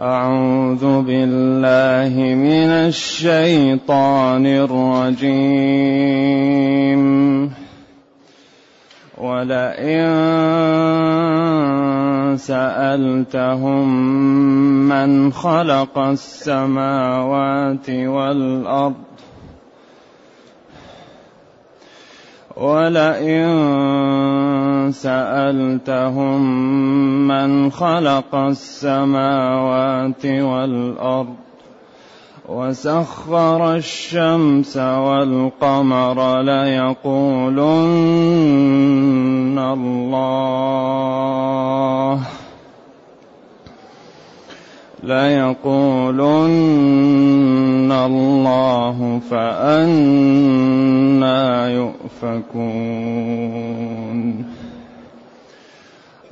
أعوذ بالله من الشيطان الرجيم. ولئن سألتهم من خلق السماوات والأرض ولئن سألتهم من خلق السماوات والأرض وسخر الشمس والقمر ليقولن الله ليقولن الله فأنا يؤفكون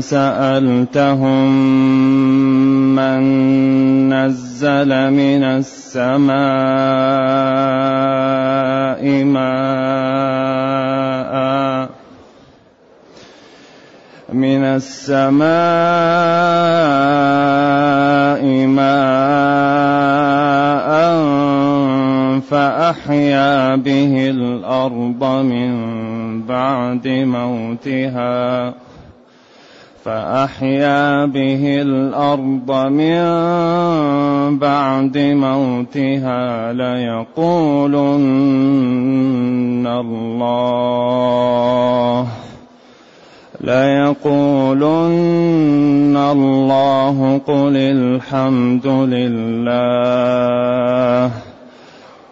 سألتهم من نزل من السماء ماء من السماء ماء فأحيا به الأرض من بعد موتها فأحيا به الأرض من بعد موتها ليقولن الله ليقولن الله قل الحمد لله.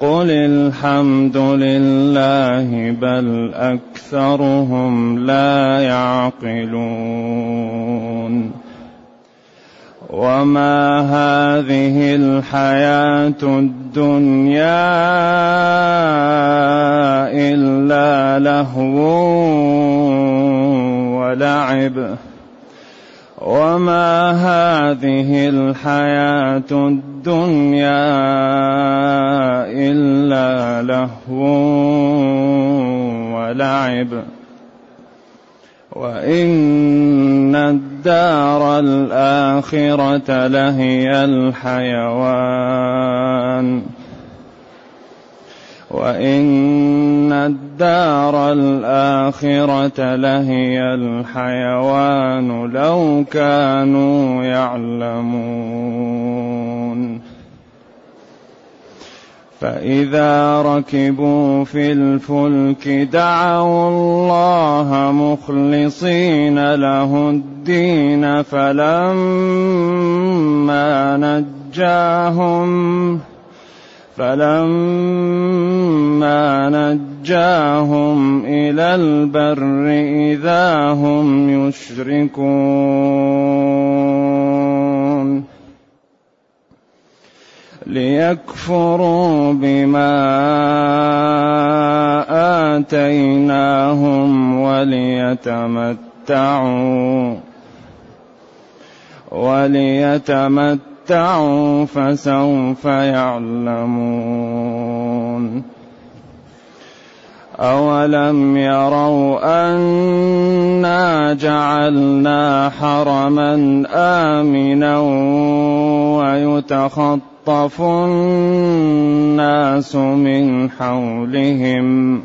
قل الحمد لله بل اكثرهم لا يعقلون وما هذه الحياة الدنيا الا لهو ولعب وما هذه الحياة الدنيا إلا لهو ولعب وإن الدار الآخرة لهي الحيوان وإن الدار الآخرة لهي الحيوان لو كانوا يعلمون. فإذا ركبوا في الفلك دعوا الله مخلصين له الدين فلما نجاهم فلما نجاهم إلى البر إذا هم يشركون ليكفروا بما آتيناهم وليتمتعوا وليتمتعوا تمتعوا فسوف يعلمون أولم يروا أنا جعلنا حرما آمنا ويتخطف الناس من حولهم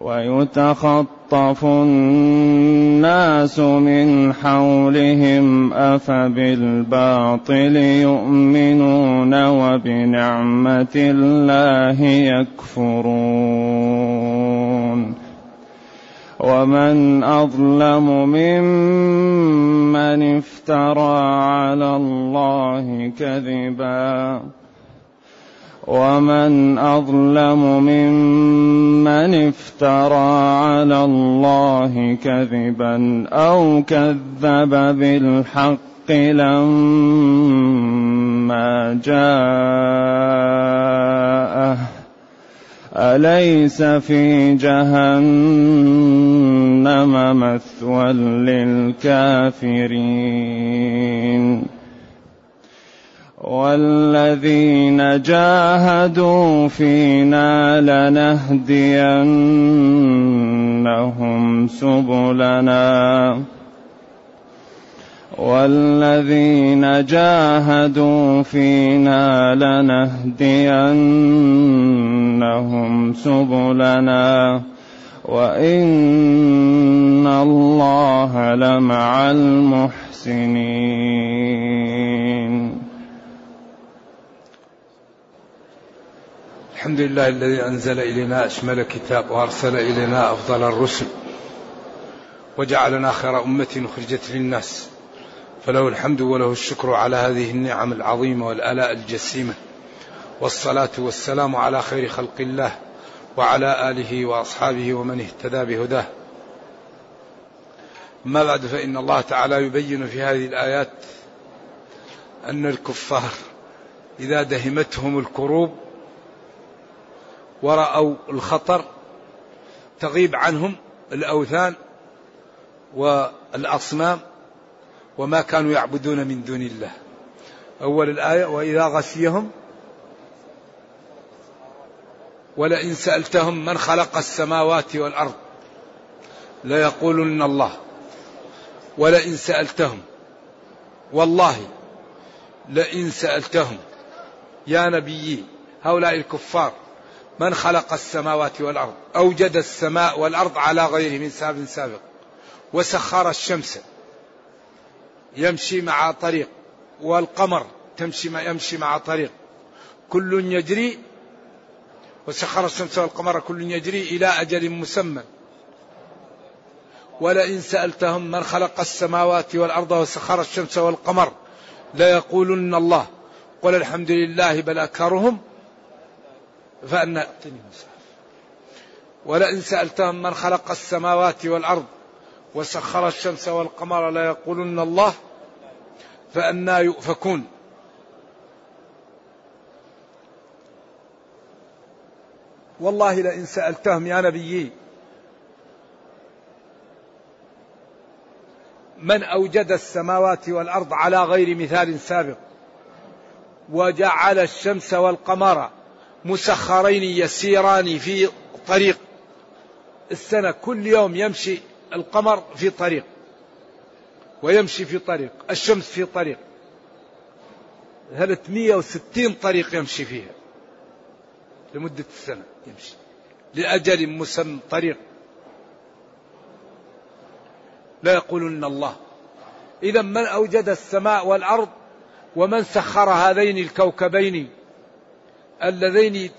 ويتخطف الناس من حولهم أفبالباطل يؤمنون وبنعمة الله يكفرون. ومن أظلم ممن افترى على الله كذباً. ومن اظلم ممن افترى على الله كذبا أو كذب بالحق لما جاءه أليس في جهنم مثوى للكافرين والذين جاهدوا فينا لنهدينهم سبلنا. والذين جاهدوا فينا لنهدينهم سبلنا. وإن الله لمع المحسنين. الحمد لله الذي أنزل إلينا أشمل كتاب وأرسل إلينا أفضل الرسل وجعلنا خير أمة أخرجت للناس فله الحمد وله الشكر على هذه النعم العظيمة والآلاء الجسيمة والصلاة والسلام على خير خلق الله وعلى آله وأصحابه ومن اهتدى بهداه. اما بعد فإن الله تعالى يبين في هذه الآيات أن الكفار إذا دهمتهم الكروب ورأوا الخطر تغيب عنهم الأوثان والأصنام وما كانوا يعبدون من دون الله. أول الآية وإذا غشيهم ولئن سألتهم من خلق السماوات والأرض ليقولن الله. ولئن سألتهم والله لئن سألتهم يا نبيي هؤلاء الكفار من خلق السماوات والأرض أوجد السماء والأرض على غيره من سابق سابق وسخر الشمس يمشي مع طريق والقمر تمشي يمشي مع طريق. كل يجري وسخر الشمس والقمر كل يجري إلى أجل مسمى. ولئن سألتهم من خلق السماوات والأرض وسخر الشمس والقمر ليقولن الله. قل الحمد لله بل أكثرهم فأنا ولئن سألتهم من خلق السماوات والأرض وسخر الشمس والقمر ليقولن الله فأنا يؤفكون. والله لئن سألتهم يا نبيي من أوجد السماوات والأرض على غير مثال سابق؟ وجعل الشمس والقمر مسخرين يسيران في طريق. السنة كل يوم يمشي القمر في طريق ويمشي في طريق الشمس في طريق. 360 طريق يمشي فيها لمدة السنة يمشي لأجل مسمى طريق. لا يقولن الله. إذا من أوجد السماء والأرض ومن سخر هذين الكوكبين اللذين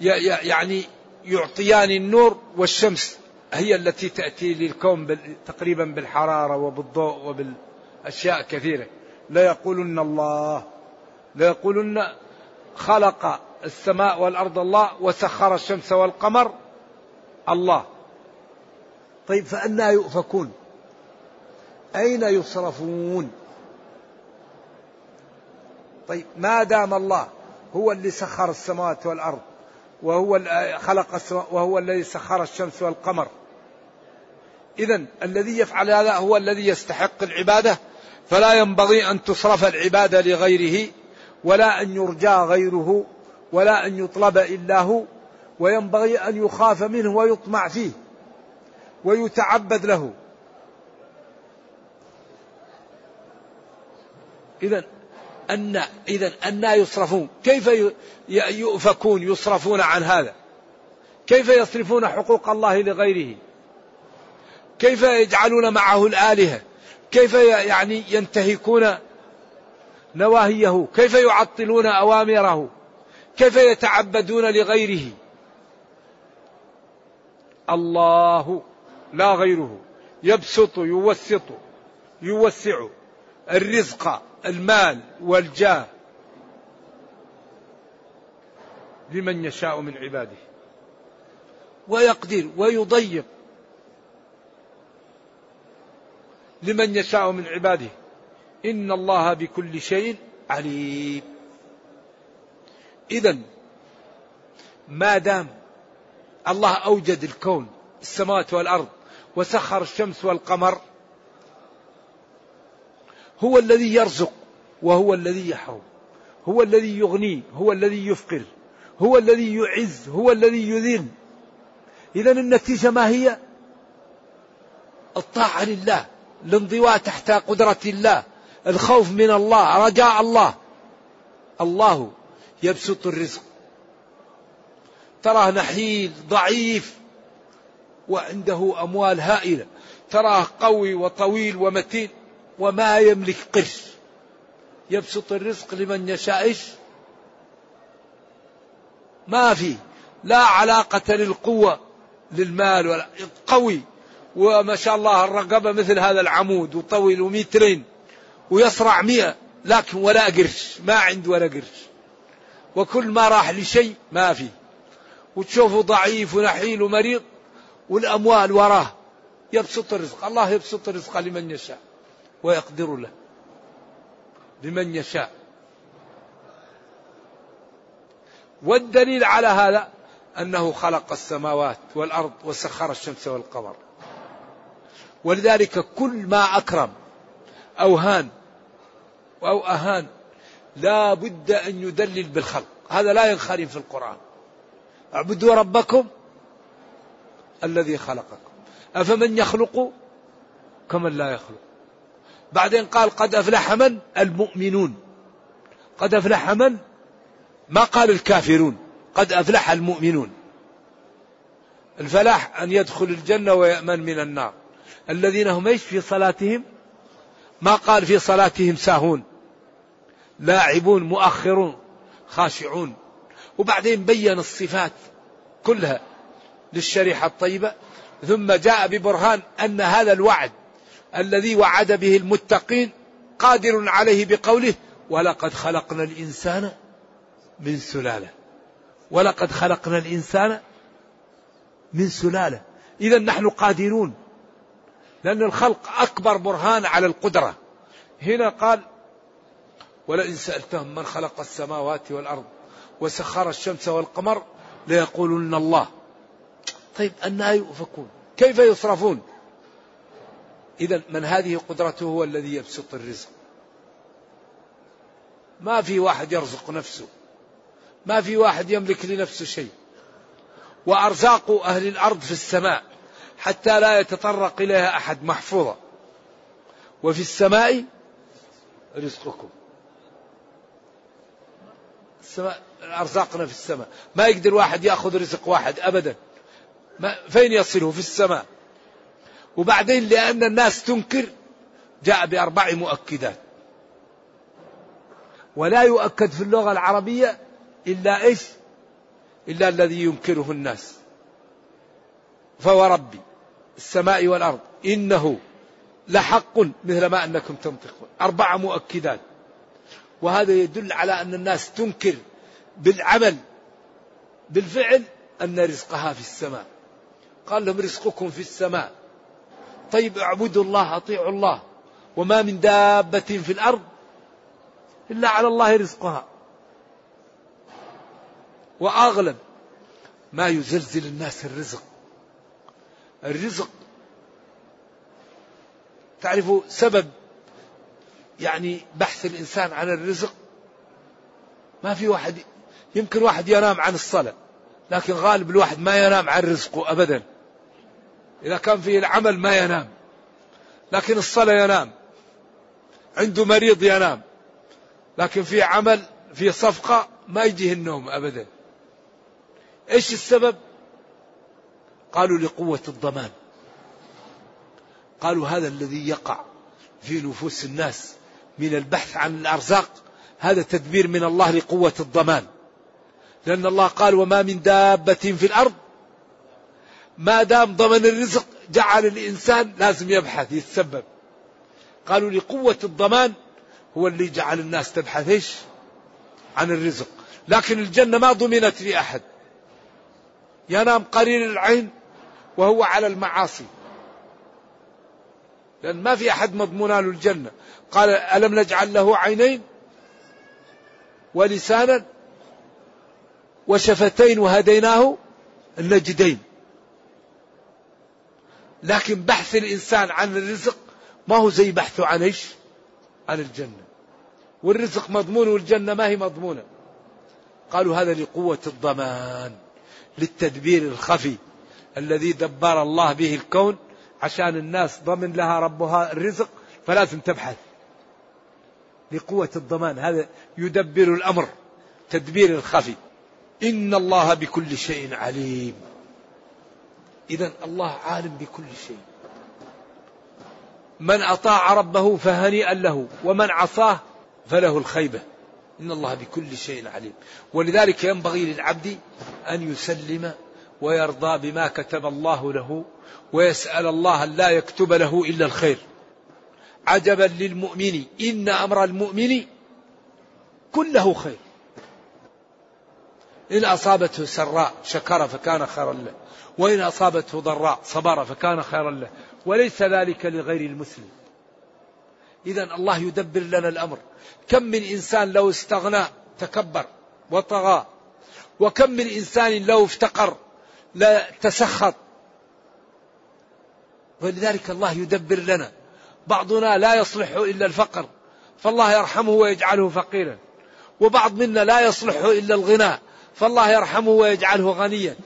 يعني يعطيان النور والشمس هي التي تأتي للكون تقريبا بالحرارة وبالضوء وبالأشياء كثيرة. لا يقولن الله لا يقولن خلق السماء والأرض الله وسخر الشمس والقمر الله. طيب فأنا يؤفكون؟ أين يصرفون؟ طيب ما دام الله؟ هو اللي سخر السماوات والأرض وهو خلق وهو الذي سخر الشمس والقمر. إذا الذي يفعل هذا هو الذي يستحق العبادة. فلا ينبغي أن تصرف العبادة لغيره ولا أن يرجى غيره ولا أن يطلب إلا هو. وينبغي أن يخاف منه ويطمع فيه ويتعبد له. إذا أن إذا أن يصرفون. كيف يؤفكون يصرفون عن هذا؟ كيف يصرفون حقوق الله لغيره؟ كيف يجعلون معه الآلهة؟ كيف يعني ينتهكون نواهيه؟ كيف يعطلون أوامره؟ كيف يتعبدون لغيره؟ الله لا غيره. يبسط يوسط يوسع الرزق. المال والجاه لمن يشاء من عباده. ويقدر ويضيق لمن يشاء من عباده. إن الله بكل شيء عليم. إذا ما دام الله أوجد الكون السماوات والأرض وسخر الشمس والقمر هو الذي يرزق وهو الذي يحرم هو الذي يغني هو الذي يفقر هو الذي يعز هو الذي يذل. إذا النتيجة ما هي؟ الطاعة لله الانضواء تحت قدرة الله الخوف من الله رجاء الله. الله يبسط الرزق. تراه نحيل ضعيف وعنده أموال هائلة. تراه قوي وطويل ومتين وما يملك قرش. يبسط الرزق لمن يشاء إيش؟ ما في. لا علاقة للقوة للمال ولا. قوي. وما شاء الله الرقبة مثل هذا العمود وطويل ومترين ويصرع مئة لكن ولا قرش. ما عنده ولا قرش. وكل ما راح لشيء ما في. وتشوفه ضعيف ونحيل ومريض والأموال وراه. يبسط الرزق. الله يبسط الرزق لمن يشاء ويقدر له. لمن يشاء. والدليل على هذا أنه خلق السماوات والأرض وسخر الشمس والقمر. ولذلك كل ما أكرم أو هان أو أهان لا بد أن يدلل بالخلق. هذا لا ينخرم في القرآن. اعبدوا ربكم الذي خلقكم. أفمن يخلق كمن لا يخلق. بعدين قال قد أفلح من؟ المؤمنون. قد أفلح من؟ ما قال الكافرون. قد أفلح المؤمنون. الفلاح أن يدخل الجنة ويأمن من النار. الذين هم إيش في صلاتهم؟ ما قال في صلاتهم ساهون. لاعبون مؤخرون خاشعون. وبعدين بين الصفات كلها للشريحة الطيبة. ثم جاء ببرهان أن هذا الوعد الذي وعد به المتقين قادر عليه بقوله ولقد خلقنا الإنسان من سلالة. ولقد خلقنا الإنسان من سلالة. إذا نحن قادرون. لأن الخلق أكبر برهان على القدرة. هنا قال ولئن سألتهم من خلق السماوات والأرض وسخر الشمس والقمر ليقولن الله. طيب أنا يؤفكون. كيف يصرفون؟ إذا من هذه قدرته هو الذي يبسط الرزق. ما في واحد يرزق نفسه. ما في واحد يملك لنفسه شيء. وأرزاق أهل الأرض في السماء حتى لا يتطرق إليها أحد محفوظة. وفي السماء رزقكم. السماء أرزاقنا في السماء. ما يقدر واحد يأخذ رزق واحد أبدا. ما فين يصله؟ في السماء. وبعدين لأن الناس تنكر جاء بأربع مؤكدات. ولا يؤكد في اللغة العربية إلا إيش؟ إلا الذي ينكره الناس. فوربي السماء والأرض إنه لحق مثل ما أنكم تنطقون. أربع مؤكدات. وهذا يدل على أن الناس تنكر بالعمل بالفعل أن رزقها في السماء. قال لهم رزقكم في السماء. طيب اعبدوا الله أطيعوا الله. وما من دابة في الأرض إلا على الله رزقها. وأغلب ما يزلزل الناس الرزق. الرزق تعرفوا سبب يعني بحث الإنسان عن الرزق؟ ما في واحد يمكن واحد ينام عن الصلاة لكن غالب الواحد ما ينام عن رزقه أبدا. إذا كان فيه العمل ما ينام. لكن الصلاة ينام. عنده مريض ينام. لكن في عمل في صفقة ما يجيه النوم أبدا. إيش السبب؟ قالوا لقوة الضمان. قالوا هذا الذي يقع في نفوس الناس من البحث عن الأرزاق هذا تدبير من الله لقوة الضمان. لأن الله قال وما من دابة في الأرض ما دام ضمن الرزق جعل الإنسان لازم يبحث يتسبب. قالوا لقوة الضمان هو اللي جعل الناس تبحث إيش؟ عن الرزق. لكن الجنة ما ضمنت لأحد. ينام قرير العين وهو على المعاصي. لأن ما في أحد مضمون له الجنة. قال ألم نجعل له عينين ولسانا وشفتين وهديناه النجدين. لكن بحث الإنسان عن الرزق ما هو زي بحثه عن إيش؟ عن الجنة. والرزق مضمون والجنة ما هي مضمونة. قالوا هذا لقوة الضمان للتدبير الخفي الذي دبر الله به الكون عشان الناس ضمن لها ربها الرزق فلازم تبحث لقوة الضمان هذا يدبر الأمر تدبير الخفي. إن الله بكل شيء عليم. إذا الله عالم بكل شيء. من أطاع ربه فهنيئا له ومن عصاه فله الخيبة. إن الله بكل شيء عليم. ولذلك ينبغي للعبد أن يسلم ويرضى بما كتب الله له ويسأل الله أن لا يكتب له إلا الخير. عجبا للمؤمن إن أمر المؤمن كله خير. إن أصابته سراء شكر فكان خيرا له. وإن أصابته ضراء صبر فكان خيرا له. وليس ذلك لغير المسلم. إذا الله يدبر لنا الأمر. كم من إنسان لو استغنى تكبر وطغى. وكم من إنسان لو افتقر لا تسخط. ولذلك الله يدبر لنا. بعضنا لا يصلح إلا الفقر فالله يرحمه ويجعله فقيرا. وبعض منا لا يصلح إلا الغنى فالله يرحمه ويجعله غنيا.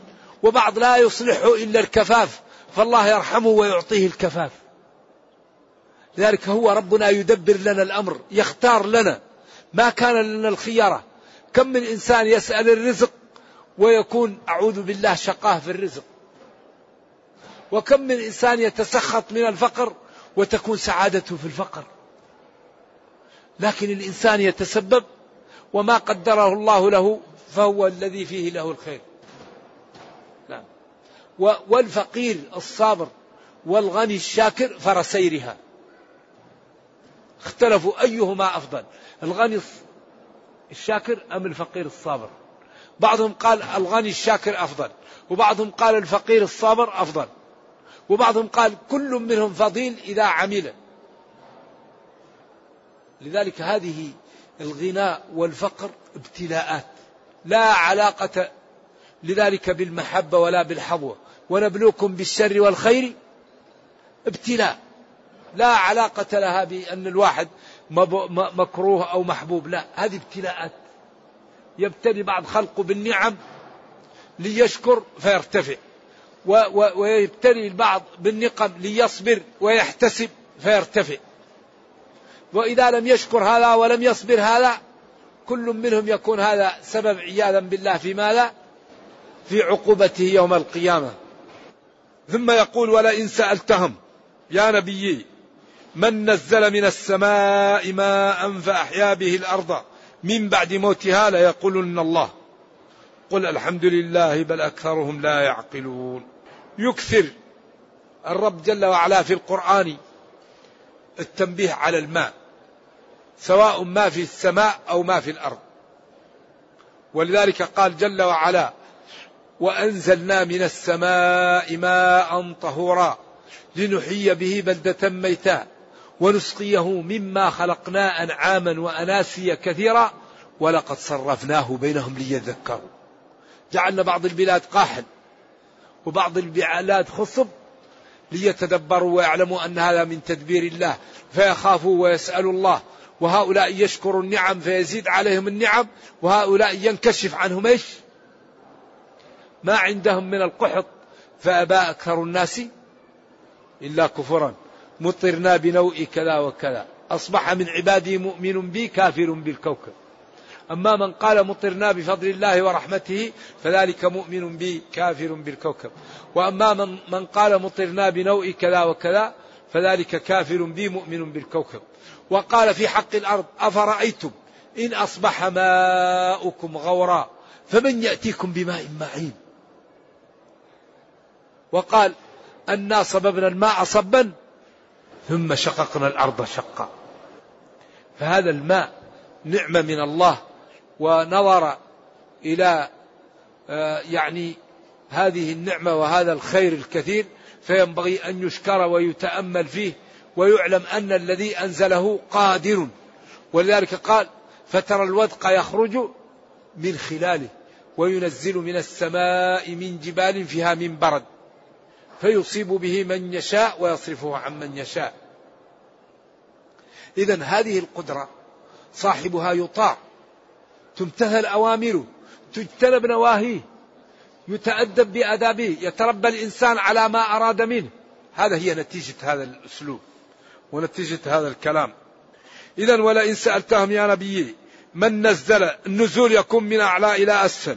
وبعض لا يصلح إلا الكفاف. فالله يرحمه ويعطيه الكفاف. لذلك هو ربنا يدبر لنا الأمر يختار لنا ما كان لنا الخيارة. كم من إنسان يسأل الرزق ويكون أعوذ بالله شقاه في الرزق. وكم من إنسان يتسخط من الفقر وتكون سعادته في الفقر. لكن الإنسان يتسبب وما قدره الله له فهو الذي فيه له الخير. نعم. والفقير الصابر والغني الشاكر فرسيرها. اختلفوا أيهما أفضل الغني الشاكر أم الفقير الصابر؟ بعضهم قال الغني الشاكر أفضل وبعضهم قال الفقير الصابر أفضل وبعضهم قال كل منهم فضيل إذا عمل. لذلك هذه الغناء والفقر ابتلاءات. لا علاقة لذلك بالمحبة ولا بالحظوة. ونبلوكم بالشر والخير ابتلاء. لا علاقة لها بأن الواحد مكروه أو محبوب. لا هذه ابتلاءات. يبتلي بعض خلقه بالنعم ليشكر فيرتفع. ويبتلي البعض بالنقم ليصبر ويحتسب فيرتفع. وإذا لم يشكر هذا ولم يصبر هذا كل منهم يكون هذا سبب عياذا بالله في ماذا؟ في عقوبته يوم القيامة. ثم يقول ولئن سألتهم يا نبيي من نزل من السماء ماء فأحيا به الأرض من بعد موتها ليقولن الله. قل الحمد لله بل أكثرهم لا يعقلون. يكثر الرب جل وعلا في القرآن التنبيه على الماء. سواء ما في السماء أو ما في الأرض. ولذلك قال جل وعلا وأنزلنا من السماء ماء طهورا لنحيي به بلدة ميتا ونسقيه مما خلقنا أنعاما وأناسيا كثيرا ولقد صرفناه بينهم ليذكروا. جعلنا بعض البلاد قاحل وبعض البلاد خصب ليتدبروا ويعلموا أن هذا من تدبير الله فيخافوا ويسألوا الله. وهؤلاء يشكروا النعم فيزيد عليهم النعم وهؤلاء ينكشف عنهم إيش؟ ما عندهم من القحط فأبى أكثر الناس إلا كفرا. مطرنا بنوء كذا وكذا. أصبح من عبادي مؤمن بي كافر بالكوكب. أما من قال مطرنا بفضل الله ورحمته فذلك مؤمن بي كافر بالكوكب. وأما من, من قال مطرنا بنوء كذا وكذا فذلك كافر بي مؤمن بالكوكب. وقال في حق الأرض أفرأيتم إن أصبح ماؤكم غورا فمن يأتيكم بماء معين؟ وقال أنا صببنا الماء صبا ثم شققنا الأرض شقا. فهذا الماء نعمة من الله ونظر إلى آه، يعني هذه النعمة وهذا الخير الكثير فينبغي أن يشكر ويتأمل فيه ويعلم أن الذي أنزله قادر. ولذلك قال فترى الودق يخرج من خلاله وينزل من السماء من جبال فيها من برد فيصيب به من يشاء ويصرفه عن من يشاء. إذا هذه القدرة صاحبها يطاع تمتثل أوامره تجتنب نواهيه يتأدب بآدابه يتربى الإنسان على ما أراد منه. هذا هي نتيجة هذا الأسلوب ونتيجة هذا الكلام. إذا ولئن سألتهم يا نبي من نزل النزول يكون من أعلى إلى أسفل؟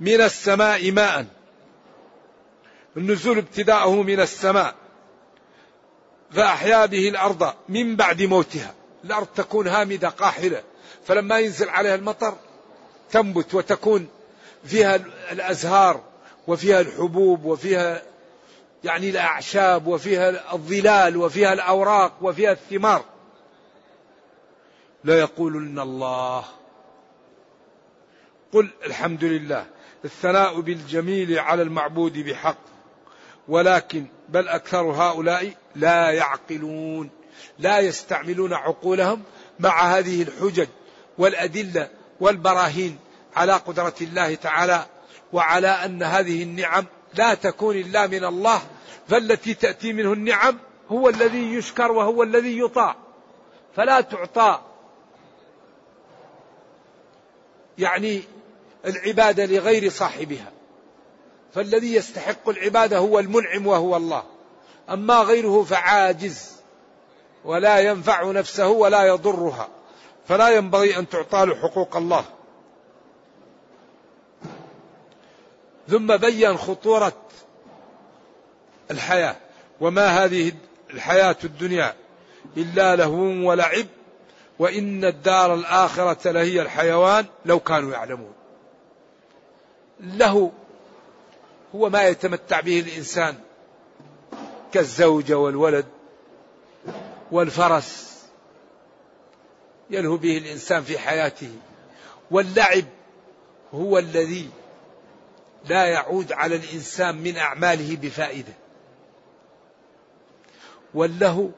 من السماء ماء. النزول ابتداءه من السماء. فأحيا به الأرض من بعد موتها. الأرض تكون هامدة قاحلة. فلما ينزل عليها المطر تنبت وتكون فيها الأزهار وفيها الحبوب وفيها يعني الأعشاب وفيها الظلال وفيها الأوراق وفيها الثمار. لا يقولن الله. قل الحمد لله الثناء بالجميل على المعبود بحق. ولكن بل أكثر هؤلاء لا يعقلون لا يستعملون عقولهم مع هذه الحجج والأدلة والبراهين. على قدرة الله تعالى وعلى أن هذه النعم لا تكون إلا من الله فالتي تأتي منه النعم هو الذي يشكر وهو الذي يطاع. فلا تعطى. يعني العبادة لغير صاحبها. فالذي يستحق العبادة هو المنعم وهو الله. أما غيره فعاجز ولا ينفع نفسه ولا يضرها. فلا ينبغي أن تعطى له حقوق الله. ثم بين خطورة الحياة. وما هذه الحياة الدنيا إلا لهو ولعب وإن الدار الآخرة لهي الحيوان لو كانوا يعلمون. له هو ما يتمتع به الإنسان كالزوجة والولد والفرس يلهو به الإنسان في حياته. واللعب هو الذي لا يعود على الإنسان من أعماله بفائدة. واللهو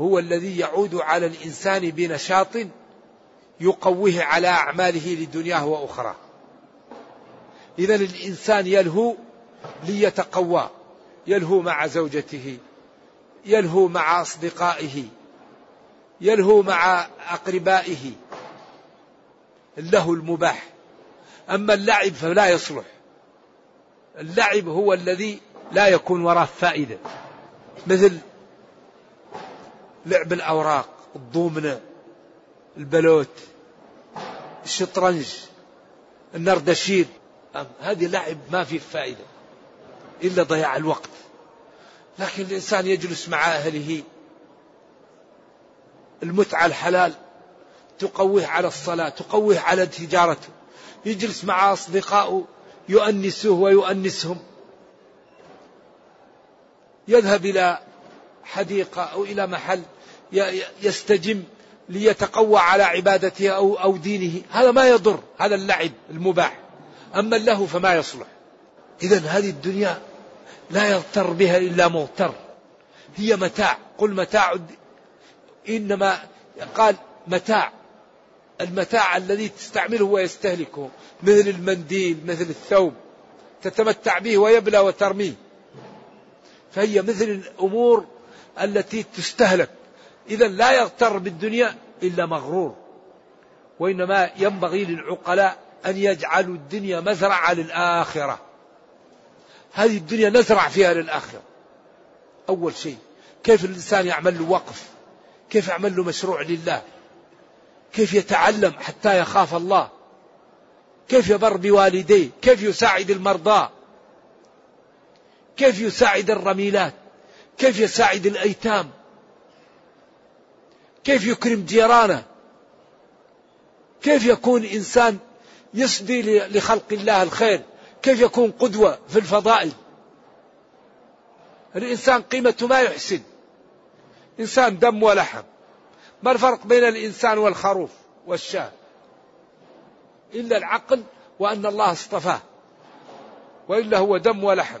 هو الذي يعود على الإنسان بنشاط يقويه على أعماله لدنياه وأخرى إذا الإنسان يلهو ليتقوى يلهو مع زوجته يلهو مع أصدقائه يلهو مع أقربائه. اللهو المباح. أما اللعب فلا يصلح. اللعب هو الذي لا يكون وراه فائدة. مثل لعب الأوراق الضومنة البلوت الشطرنج النردشير هذه لعب ما فيه فائدة إلا ضياع الوقت. لكن الإنسان يجلس مع أهله. المتعة الحلال تقويه على الصلاة تقويه على تجارته. يجلس مع أصدقائه. يؤنسه ويؤنسهم. يذهب إلى حديقة أو إلى محل يستجم ليتقوى على عبادته أو أو دينه. هذا ما يضر هذا اللعب المباح. أما له فما يصلح. إذا هذه الدنيا لا يغتر بها إلا مغتر هي متاع. قل متاع إنما قال متاع. المتاع الذي تستعمله ويستهلكه مثل المنديل مثل الثوب تتمتع به ويبلى وترميه. فهي مثل الأمور التي تستهلك. إذا لا يغتر بالدنيا إلا مغرور. وإنما ينبغي للعقلاء أن يجعلوا الدنيا مزرعة للآخرة. هذه الدنيا نزرع فيها للآخرة. أول شيء كيف الإنسان يعمل له وقف؟ كيف يعمل له مشروع لله؟ كيف يتعلم حتى يخاف الله؟ كيف يبر بوالديه؟ كيف يساعد المرضى؟ كيف يساعد الرميلات؟ كيف يساعد الأيتام؟ كيف يكرم جيرانه؟ كيف يكون إنسان يسدي لخلق الله الخير؟ كيف يكون قدوة في الفضائل؟ الإنسان قيمته ما يحسن. إنسان دم ولحم. ما الفرق بين الإنسان والخروف والشاة؟ إلا العقل وأن الله اصطفاه وإلا هو دم ولحم.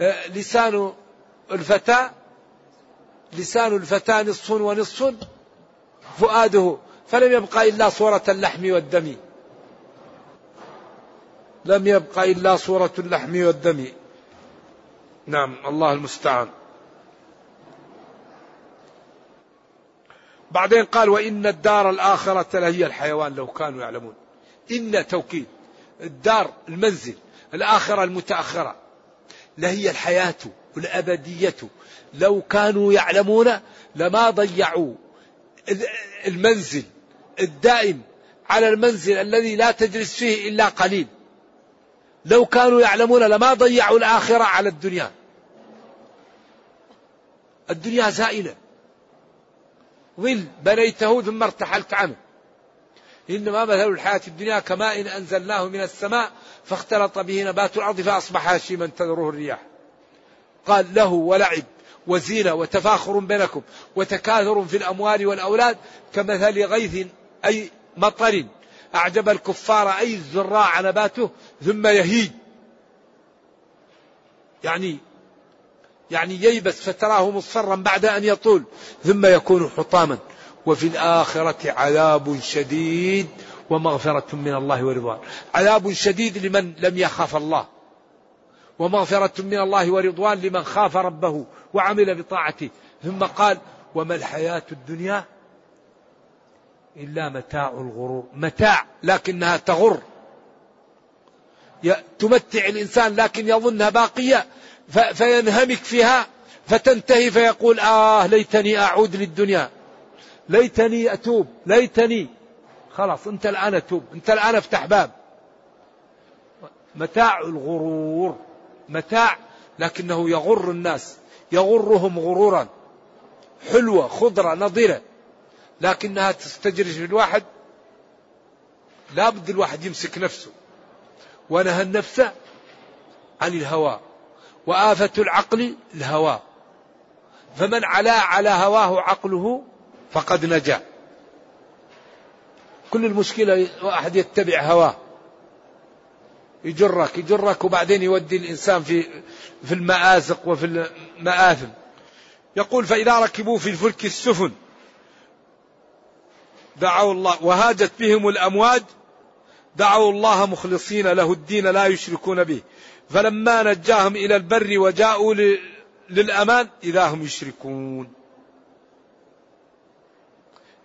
آه، لسان الفتى لسان الفتى نصف ونصف فؤاده فلم يبقى إلا صورة اللحم والدم. لم يبق إلا صورة اللحم والدم. نعم الله المستعان. بعدين قال وإن الدار الآخرة لهي الحيوان لو كانوا يعلمون. إن توكيد. الدار المنزل. الآخرة المتأخرة. لهي الحياة الأبدية لو كانوا يعلمون لما ضيعوا المنزل. الدائم على المنزل الذي لا تجلس فيه إلا قليل. لو كانوا يعلمون لما ضيعوا الآخرة على الدنيا. الدنيا زائلة. ظل بنيته ثم ارتحلت عنه. إنما مثل الحياة الدنيا كماء إن أنزلناه من السماء فاختلط به نبات الأرض فأصبح هشيما تذروه الرياح. قال له ولعب وزينة وتفاخر بينكم وتكاثر في الأموال والأولاد كمثل غيث أي مطر أعجب الكفار أي الزراع نباته ثم يهيج. يعني يعني ييبس فتراه مصفرا بعد أن يطول ثم يكون حطاما. وفي الآخرة عذاب شديد ومغفرة من الله ورضوان. عذاب شديد لمن لم يخاف الله. ومغفرة من الله ورضوان لمن خاف ربه وعمل بطاعته. ثم قال وما الحياة الدنيا إلا متاع الغرور. متاع لكنها تغر. تمتع الإنسان لكن يظنها باقية. فينهمك فيها فتنتهي فيقول آه ليتني أعود للدنيا. ليتني أتوب ليتني. خلاص أنت الآن أتوب أنت الآن افتح باب. متاع الغرور متاع لكنه يغر الناس يغرهم غرورا. حلوة خضرة نضرة لكنها تستجرج في الواحد لا بد الواحد يمسك نفسه. ونهى النفس عن الهوى. وآفة العقل الهوى. فمن علا على هواه عقله فقد نجا. كل المشكلة واحد يتبع هواه. يجرك يجرك وبعدين يودي الإنسان في في المآزق وفي المآثم. يقول فإذا ركبوا في الفلك السفن دعوا الله وهاجت بهم الأمواج دعوا الله مخلصين له الدين لا يشركون به. فلما نجاهم إلى البر وجاءوا للأمان إذا هم يشركون.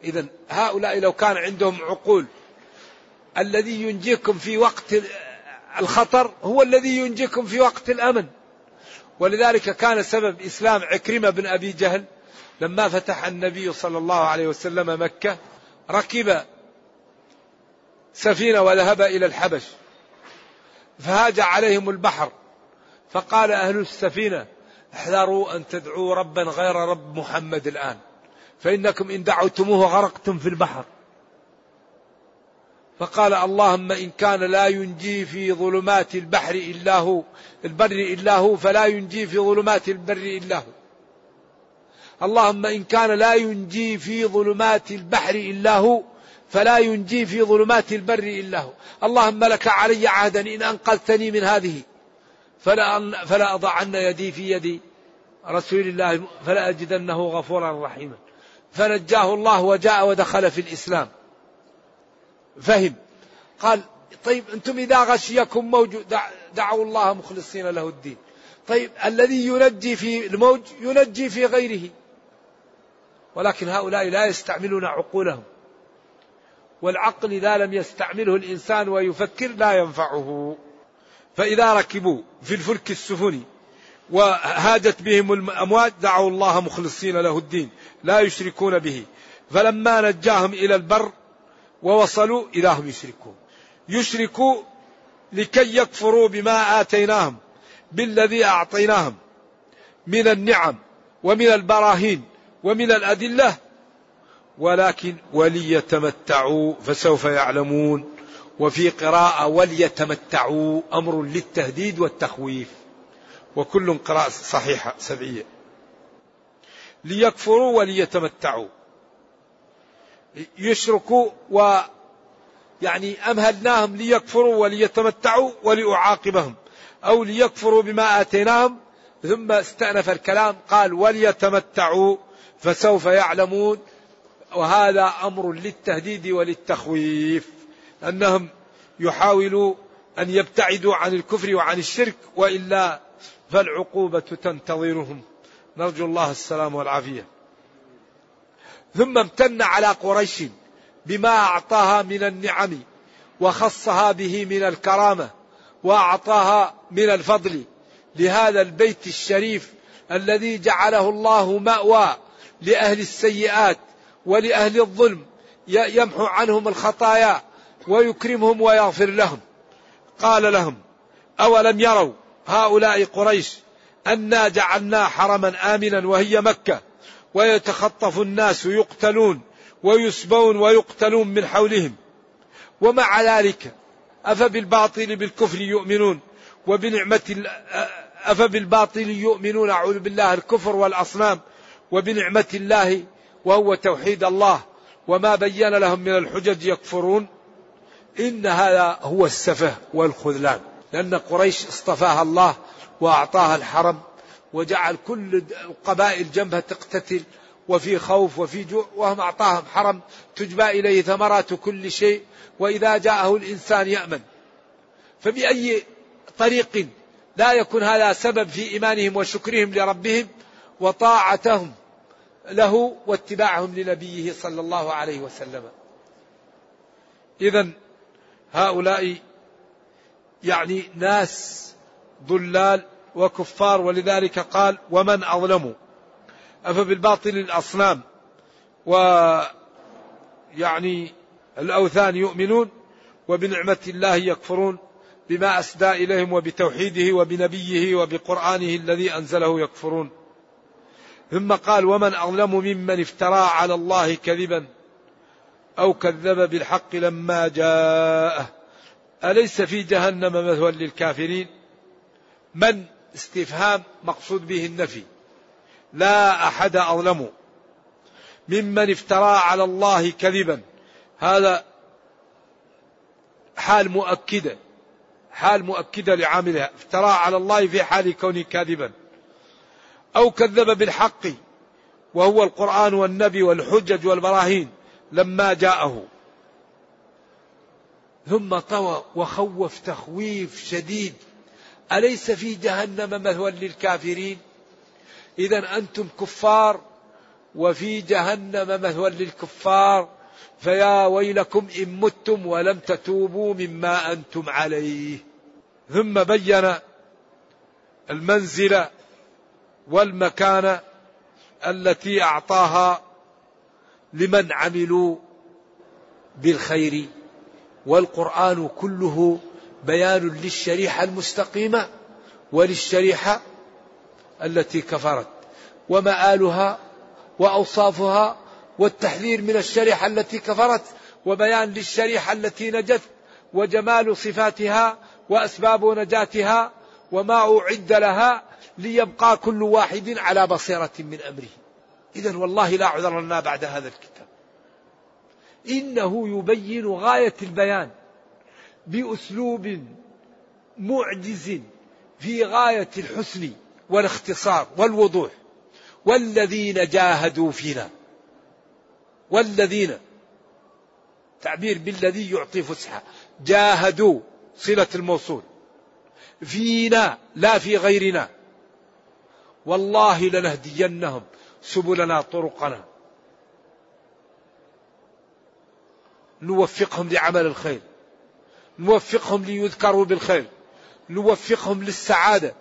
إذا هؤلاء لو كان عندهم عقول الذي ينجيكم في وقت الخطر هو الذي ينجيكم في وقت الأمن. ولذلك كان سبب إسلام عكرمة بن أبي جهل لما فتح النبي صلى الله عليه وسلم مكة ركب سفينة وذهب إلى الحبش. فهاج عليهم البحر. فقال أهل السفينة احذروا أن تدعوا ربا غير رب محمد الآن فإنكم إن دعوتموه غرقتم في البحر. فقال اللهم إن كان لا ينجي في ظلمات البحر إلا هو البر إلا هو فلا ينجي في ظلمات البر إلا هو. اللهم إن كان لا ينجي في ظلمات البحر إلا هو فلا ينجي في ظلمات البر إلا هو. اللهم لك علي عهدا إن أنقذتني من هذه. فلا, فلا أضعن يدي في يدي رسول الله. فلا أجدنه غفورا رحيما. فنجاه الله وجاء ودخل في الإسلام. فهم. قال طيب أنتم إذا غشيكم موج دعوا الله مخلصين له الدين. طيب الذي ينجي في الموج ينجي في غيره. ولكن هؤلاء لا يستعملون عقولهم. والعقل إذا لم يستعمله الإنسان ويفكر لا ينفعه. فإذا ركبوا في الفلك السفني وهاجت بهم الأمواج دعوا الله مخلصين له الدين لا يشركون به. فلما نجاهم إلى البر ووصلوا إلى هم يشركون. يشركوا لكي يكفروا بما آتيناهم بالذي أعطيناهم من النعم ومن البراهين ومن الأدلة ولكن وليتمتعوا فسوف يعلمون. وفي قراءة وليتمتعوا أمر للتهديد والتخويف. وكل قراءة صحيحة سبعية. ليكفروا وليتمتعوا. يشركوا و يعني أمهلناهم ليكفروا وليتمتعوا ولأعاقبهم. أو ليكفروا بما آتيناهم. ثم استأنف الكلام قال وليتمتعوا فسوف يعلمون. وهذا أمر للتهديد وللتخويف أنهم يحاولوا أن يبتعدوا عن الكفر وعن الشرك وإلا فالعقوبة تنتظرهم. نرجو الله السلام والعافية. ثم امتن على قريش بما أعطاها من النعم وخصها به من الكرامة وأعطاها من الفضل. لهذا البيت الشريف الذي جعله الله مأوى لأهل السيئات ولأهل الظلم يمحو عنهم الخطايا ويكرمهم ويغفر لهم. قال لهم أولم يروا هؤلاء قريش أنا جعلنا حرما آمنا وهي مكة ويتخطف الناس يقتلون ويسبون ويقتلون من حولهم. ومع ذلك أفبالباطل بالكفر يؤمنون وبنعمة أفبالباطل يؤمنون أعوذ بالله الكفر والأصنام وبنعمة الله وهو توحيد الله وما بين لهم من الحجج يكفرون. إن هذا هو السفه والخذلان لأن قريش اصطفاها الله وأعطاها الحرم وجعل كل القبائل جنبها تقتتل وفي خوف وفي جوع وهم أعطاهم حرم تجبى إليه ثمرات كل شيء. وإذا جاءه الإنسان يأمن. فبأي طريق لا يكون هذا سبب في إيمانهم وشكرهم لربهم وطاعتهم له واتباعهم لنبيه صلى الله عليه وسلم. إذا هؤلاء يعني ناس ضلال وكفار ولذلك قال ومن أظلم؟ أفبالباطل الأصنام؟ و يعني الأوثان يؤمنون وبنعمة الله يكفرون بما أسدى إليهم وبتوحيده وبنبيه وبقرآنه الذي أنزله يكفرون. ثم قال ومن أظلم ممن افترى على الله كذبا أو كذب بالحق لما جاءه. أليس في جهنم مثوى للكافرين؟ من؟ استفهام مقصود به النفي. لا أحد أظلم ممن افترى على الله كذبا. هذا حال مؤكدة. حال مؤكدة لعاملها. افترى على الله في حال كونه كاذبا. أو كذب بالحق وهو القرآن والنبي والحجج والبراهين لما جاءه. ثم طوى وخوف تخويف شديد. أليس في جهنم مثوى للكافرين؟ إذا أنتم كفار وفي جهنم مثوى للكفار. فيا ويلكم إن متم ولم تتوبوا مما أنتم عليه. ثم بين المنزل والمكانة التي أعطاها لمن عملوا بالخير. والقرآن كله بيان للشريحة المستقيمة وللشريحة التي كفرت. ومآلها وأوصافها والتحذير من الشريحة التي كفرت وبيان للشريحة التي نجت وجمال صفاتها وأسباب نجاتها وما أعد لها ليبقى كل واحد على بصيرة من أمره. إذا والله لا عذر لنا بعد هذا الكتاب. إنه يبين غاية البيان بأسلوب معجز في غاية الحسن والاختصار والوضوح. والذين جاهدوا فينا. والذين. تعبير بالذي يعطي فسحة. جاهدوا. صلة الموصول. فينا لا في غيرنا. والله لنهدينهم سبلنا طرقنا. نوفقهم لعمل الخير. نوفقهم ليذكروا بالخير. نوفقهم للسعادة.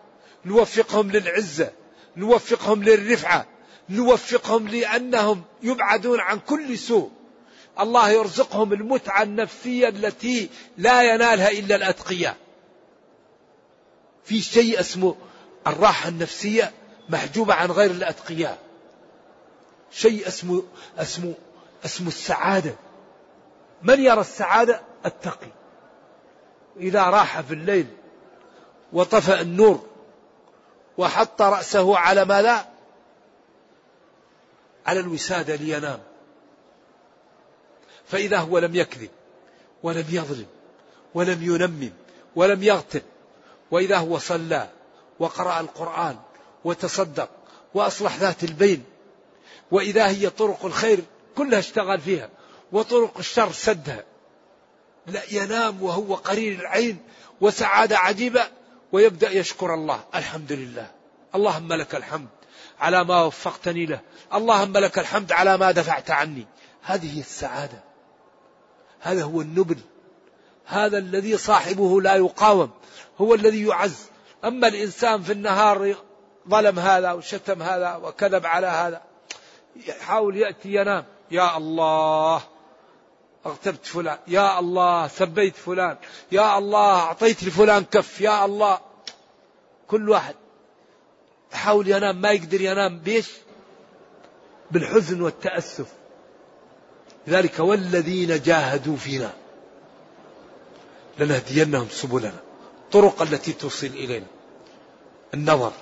نوفقهم للعزة. نوفقهم للرفعة. نوفقهم لأنهم يبعدون عن كل سوء. الله يرزقهم المتعة النفسية التي لا ينالها إلا الأتقياء. في شيء اسمه الراحة النفسية. محجوبة عن غير الأتقياء. شيء اسمه اسمه اسمه السعادة. من يرى السعادة؟ التقي. إذا راح في الليل وطفأ النور وحط رأسه على ما لا على الوسادة لينام. فإذا هو لم يكذب ولم يظلم ولم ينمم ولم يغتب وإذا هو صلى وقرأ القرآن وتصدق وأصلح ذات البين. وإذا هي طرق الخير كلها اشتغل فيها وطرق الشر سدها. لا ينام وهو قرير العين وسعادة عجيبة ويبدأ يشكر الله. الحمد لله. اللهم لك الحمد على ما وفقتني له. اللهم لك الحمد على ما دفعت عني. هذه السعادة. هذا هو النبل. هذا الذي صاحبه لا يقاوم. هو الذي يعز. أما الإنسان في النهار ظلم هذا وشتم هذا وكذب على هذا. يحاول يأتي ينام. يا الله أغتبت فلان. يا الله سبيت فلان. يا الله أعطيت لفلان كف. يا الله. كل واحد يحاول ينام ما يقدر ينام. بيش؟ بالحزن والتأسف. لذلك والذين جاهدوا فينا لنهدينهم سبلنا. طرق التي توصل إلينا. النظر.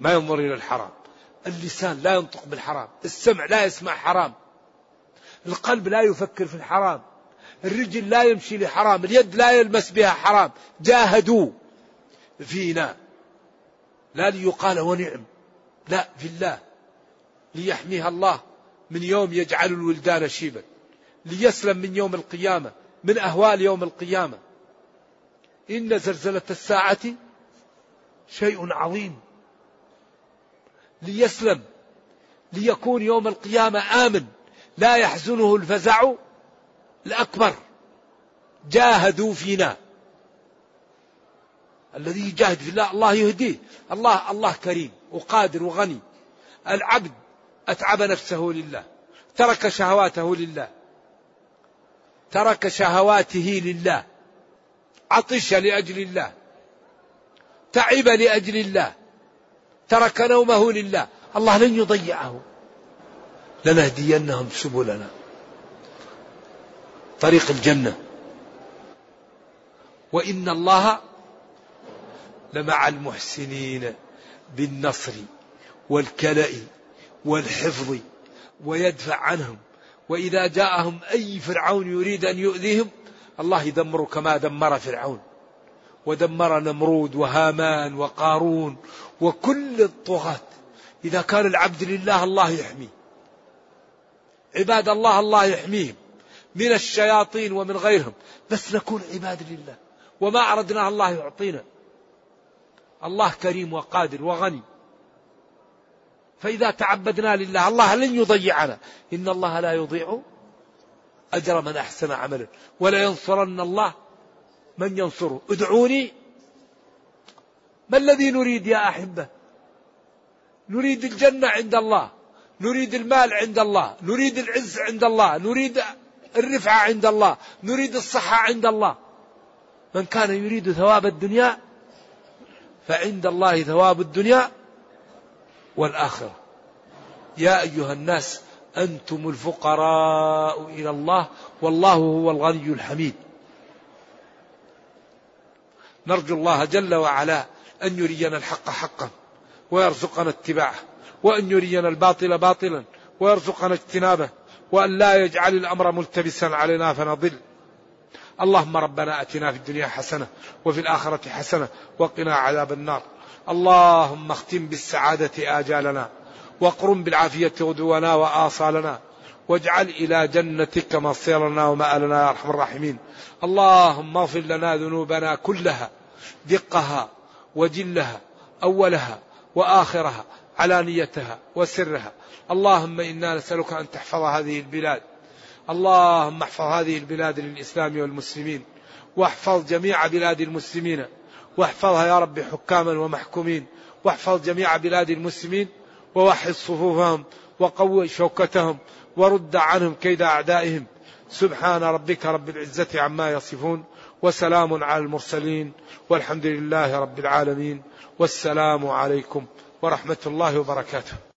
ما ينظر إلى الحرام. اللسان لا ينطق بالحرام. السمع لا يسمع حرام. القلب لا يفكر في الحرام. الرجل لا يمشي لحرام. اليد لا يلمس بها حرام. جاهدوا فينا. لا ليقال ونعم لا في الله. ليحميها الله. من يوم يجعل الولدان شيبا. ليسلم من يوم القيامة. من أهوال يوم القيامة. إن زلزلة الساعة شيء عظيم. ليسلم ليكون يوم القيامة آمن لا يحزنه الفزع الأكبر. جاهدوا فينا. الذي يجاهد في الله الله يهديه. الله الله كريم وقادر وغني. العبد أتعب نفسه لله ترك شهواته لله ترك شهواته لله عطش لأجل الله تعب لأجل الله. ترك نومه لله. الله لن يضيعه. لنهدينهم سبلنا. طريق الجنة. وإن الله لمع المحسنين بالنصر والكلأ والحفظ ويدفع عنهم. وإذا جاءهم أي فرعون يريد أن يؤذيهم الله يدمر كما دمر فرعون. ودمر نمرود وهامان وقارون وكل الطغاة. إذا كان العبد لله الله يحميه. عباد الله الله يحميهم. من الشياطين ومن غيرهم. بس نكون عباد لله. وما أردنا الله يعطينا. الله كريم وقادر وغني. فإذا تعبدنا لله الله لن يضيعنا. إن الله لا يضيع أجر من أحسن عملا. ولا ينصرن الله من ينصره؟ ادعوني. ما الذي نريد يا أحبة؟ نريد الجنة عند الله نريد المال عند الله نريد العز عند الله نريد الرفعة عند الله نريد الصحة عند الله. من كان يريد ثواب الدنيا فعند الله ثواب الدنيا والآخرة. يا أيها الناس أنتم الفقراء إلى الله والله هو الغني الحميد. نرجو الله جل وعلا أن يرينا الحق حقا ويرزقنا اتباعه وأن يرينا الباطل باطلا ويرزقنا اجتنابه وأن لا يجعل الأمر ملتبسا علينا فنضل. اللهم ربنا أتنا في الدنيا حسنة وفي الآخرة حسنة وقنا عذاب النار. اللهم اختم بالسعادة آجالنا واقرم بالعافية غدونا وآصالنا واجعل إلى جنتك مصيرنا ومآلنا يا أرحم الراحمين. اللهم اغفر لنا ذنوبنا كلها دقها وجلها أولها وآخرها علانيتها وسرها. اللهم إنا نسألك أن تحفظ هذه البلاد. اللهم احفظ هذه البلاد للإسلام والمسلمين. واحفظ جميع بلاد المسلمين. واحفظها يا رب حكاما ومحكومين. واحفظ جميع بلاد المسلمين. ووحد صفوفهم. وقوي شوكتهم. ورد عنهم كيد أعدائهم. سبحان ربك رب العزة عما يصفون وسلام على المرسلين والحمد لله رب العالمين والسلام عليكم ورحمة الله وبركاته.